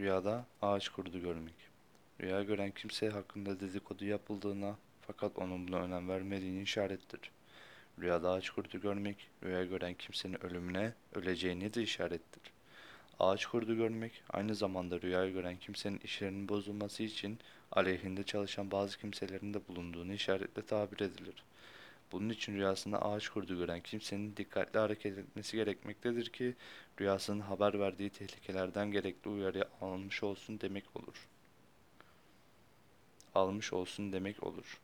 Rüyada ağaç kurdu görmek. Rüya gören kimse hakkında dedikodu yapıldığına fakat onun buna önem vermediğini işarettir. Rüyada ağaç kurdu görmek, rüya gören kimsenin ölümüne, öleceğine de işarettir. Ağaç kurdu görmek, aynı zamanda rüya gören kimsenin işlerinin bozulması için aleyhinde çalışan bazı kimselerin de bulunduğunu işaretle tabir edilir. Bunun için rüyasında ağaç kurdu gören kimsenin dikkatli hareket etmesi gerekmektedir ki rüyasının haber verdiği tehlikelerden gerekli uyarı almış olsun demek olur. Almış olsun demek olur.